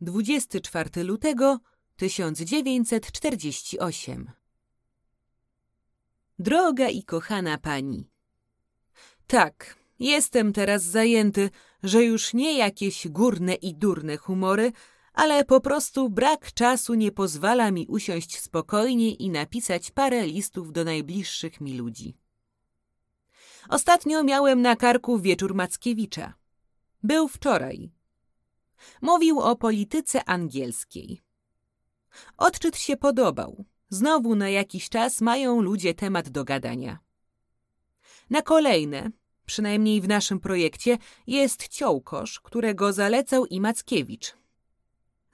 24 lutego 1948 Droga i kochana pani. Tak, jestem teraz zajęty, że już nie jakieś górne i durne humory, ale po prostu brak czasu nie pozwala mi usiąść spokojnie i napisać parę listów do najbliższych mi ludzi. Ostatnio miałem na karku wieczór Mackiewicza. Był wczoraj, Mówił o polityce angielskiej. Odczyt się podobał. Znowu na jakiś czas mają ludzie temat do gadania. Na kolejne, przynajmniej w naszym projekcie, jest Ciołkosz, którego zalecał i Mackiewicz.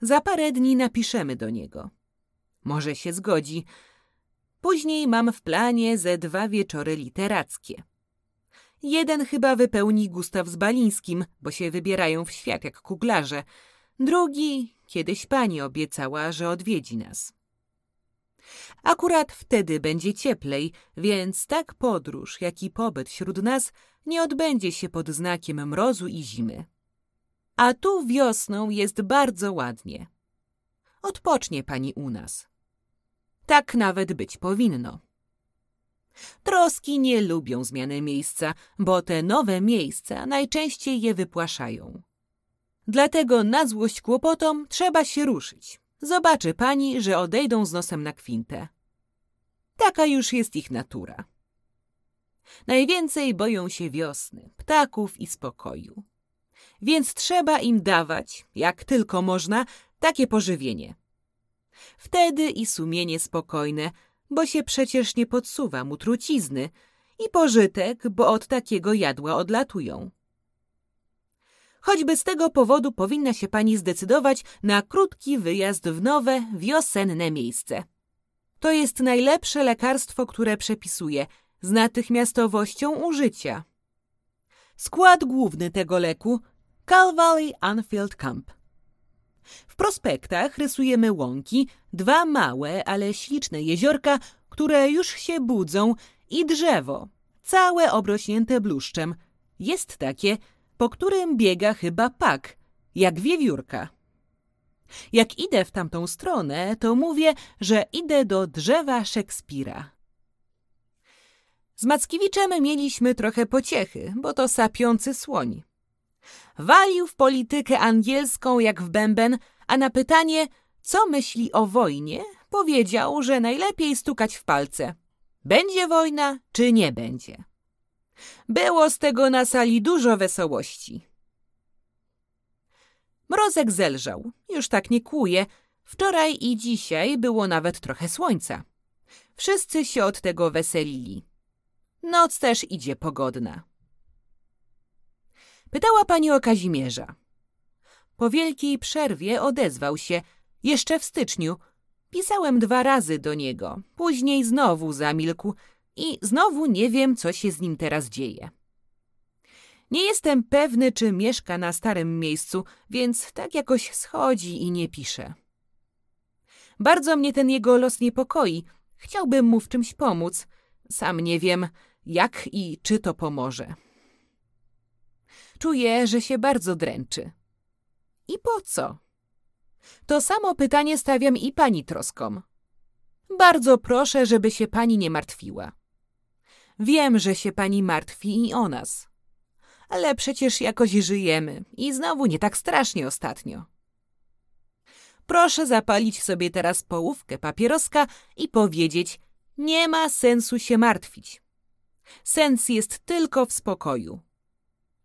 Za parę dni napiszemy do niego. Może się zgodzi. Później mam w planie ze dwa wieczory literackie. Jeden chyba wypełni Gustaw z Balińskim, bo się wybierają w świat jak kuglarze. Drugi kiedyś pani obiecała, że odwiedzi nas. Akurat wtedy będzie cieplej, więc tak podróż, jak i pobyt wśród nas nie odbędzie się pod znakiem mrozu i zimy. A tu wiosną jest bardzo ładnie. Odpocznie pani u nas. Tak nawet być powinno. Troski nie lubią zmiany miejsca, bo te nowe miejsca najczęściej je wypłaszają. Dlatego na złość kłopotom trzeba się ruszyć. Zobaczy pani, że odejdą z nosem na kwintę. Taka już jest ich natura. Najwięcej boją się wiosny, ptaków i spokoju. Więc trzeba im dawać, jak tylko można, takie pożywienie. Wtedy i sumienie spokojne, bo się przecież nie podsuwa mu trucizny i pożytek, bo od takiego jadła odlatują. Choćby z tego powodu powinna się pani zdecydować na krótki wyjazd w nowe, wiosenne miejsce. To jest najlepsze lekarstwo, które przepisuje z natychmiastowością użycia. Skład główny tego leku Cal Valley Anfield Camp. W prospektach rysujemy łąki, dwa małe, ale śliczne jeziorka, które już się budzą i drzewo, całe obrośnięte bluszczem. Jest takie, po którym biega chyba pak, jak wiewiórka. Jak idę w tamtą stronę, to mówię, że idę do drzewa Szekspira. Z Mackiewiczem mieliśmy trochę pociechy, bo to sapiący słoń. Walił w politykę angielską jak w bęben, a na pytanie, co myśli o wojnie, powiedział, że najlepiej stukać w palce. Będzie wojna, czy nie będzie? Było z tego na sali dużo wesołości. Mrozek zelżał, już tak nie kłuje. Wczoraj i dzisiaj było nawet trochę słońca. Wszyscy się od tego weselili. Noc też idzie pogodna. Pytała pani o Kazimierza. Po wielkiej przerwie odezwał się. Jeszcze w styczniu. Pisałem dwa razy do niego. Później znowu zamilkł i znowu nie wiem, co się z nim teraz dzieje. Nie jestem pewny, czy mieszka na starym miejscu, więc tak jakoś schodzi i nie pisze. Bardzo mnie ten jego los niepokoi. Chciałbym mu w czymś pomóc. Sam nie wiem, jak i czy to pomoże. Czuję, że się bardzo dręczy. I po co? To samo pytanie stawiam i pani troskom. Bardzo proszę, żeby się pani nie martwiła. Wiem, że się pani martwi i o nas. ale przecież jakoś żyjemy i znowu nie tak strasznie ostatnio. Proszę zapalić sobie teraz połówkę papieroska i powiedzieć: Nie ma sensu się martwić. Sens jest tylko w spokoju.